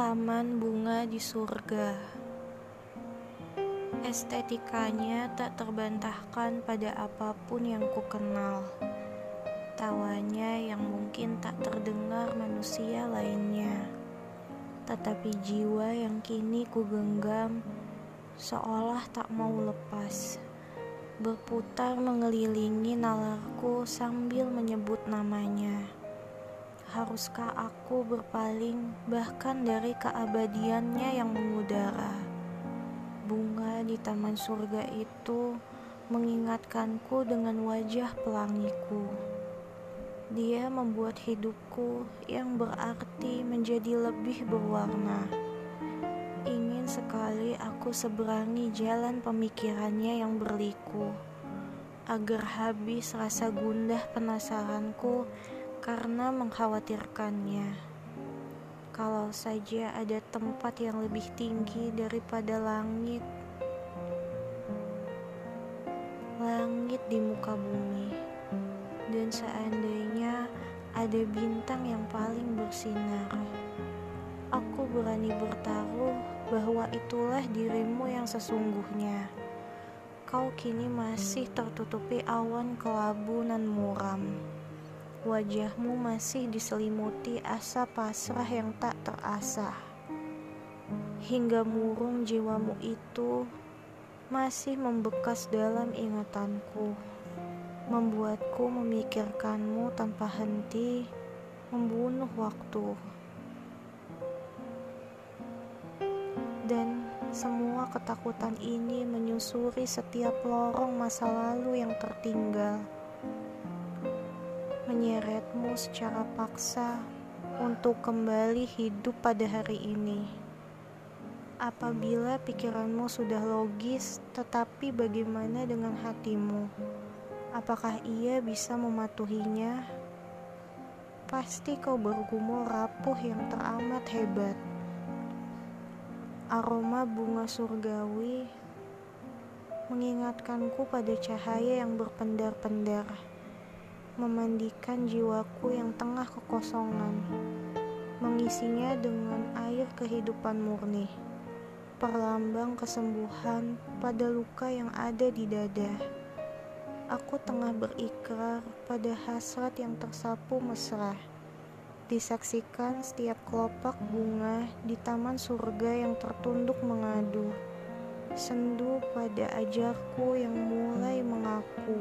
Taman bunga di surga. Estetikanya tak terbantahkan pada apa pun yang ku kenal. Tawanya yang mungkin tak terdengar manusia lainnya. Tetapi jiwa yang kini ku genggam seolah tak mau lepas. Berputar mengelilingi nalarku sambil menyebut namanya. Haruskah aku berpaling bahkan dari keabadiannya yang mengudara? Bunga di taman surga itu mengingatkanku dengan wajah pelangiku. Dia membuat hidupku yang berarti menjadi lebih berwarna. Ingin sekali aku seberangi jalan pemikirannya yang berliku, agar habis rasa gundah penasaranku karena mengkhawatirkannya. Kalau saja ada tempat yang lebih tinggi daripada langit, langit di muka bumi, dan seandainya ada bintang yang paling bersinar, aku berani bertaruh bahwa itulah dirimu yang sesungguhnya. Kau kini masih tertutupi awan kelabu nan muram. Wajahmu masih diselimuti asa pasrah yang tak terasah. Hingga murung jiwamu itu masih membekas dalam ingatanku, membuatku memikirkanmu tanpa henti, membunuh waktu. Dan semua ketakutan ini menyusuri setiap lorong masa lalu yang tertinggal menyeretmu secara paksa untuk kembali hidup pada hari ini. Apabila pikiranmu sudah logis, tetapi bagaimana dengan hatimu? Apakah ia bisa mematuhinya? Pasti kau bergumul rapuh yang teramat hebat. Aroma bunga surgawi mengingatkanku pada cahaya yang berpendar-pendar memandikan jiwaku yang tengah kekosongan, mengisinya dengan air kehidupan murni, perlambang kesembuhan pada luka yang ada di dada. Aku tengah berikrar pada hasrat yang tersapu mesra, disaksikan setiap kelopak bunga di taman surga yang tertunduk mengadu, sendu pada ajarku yang mulai mengaku.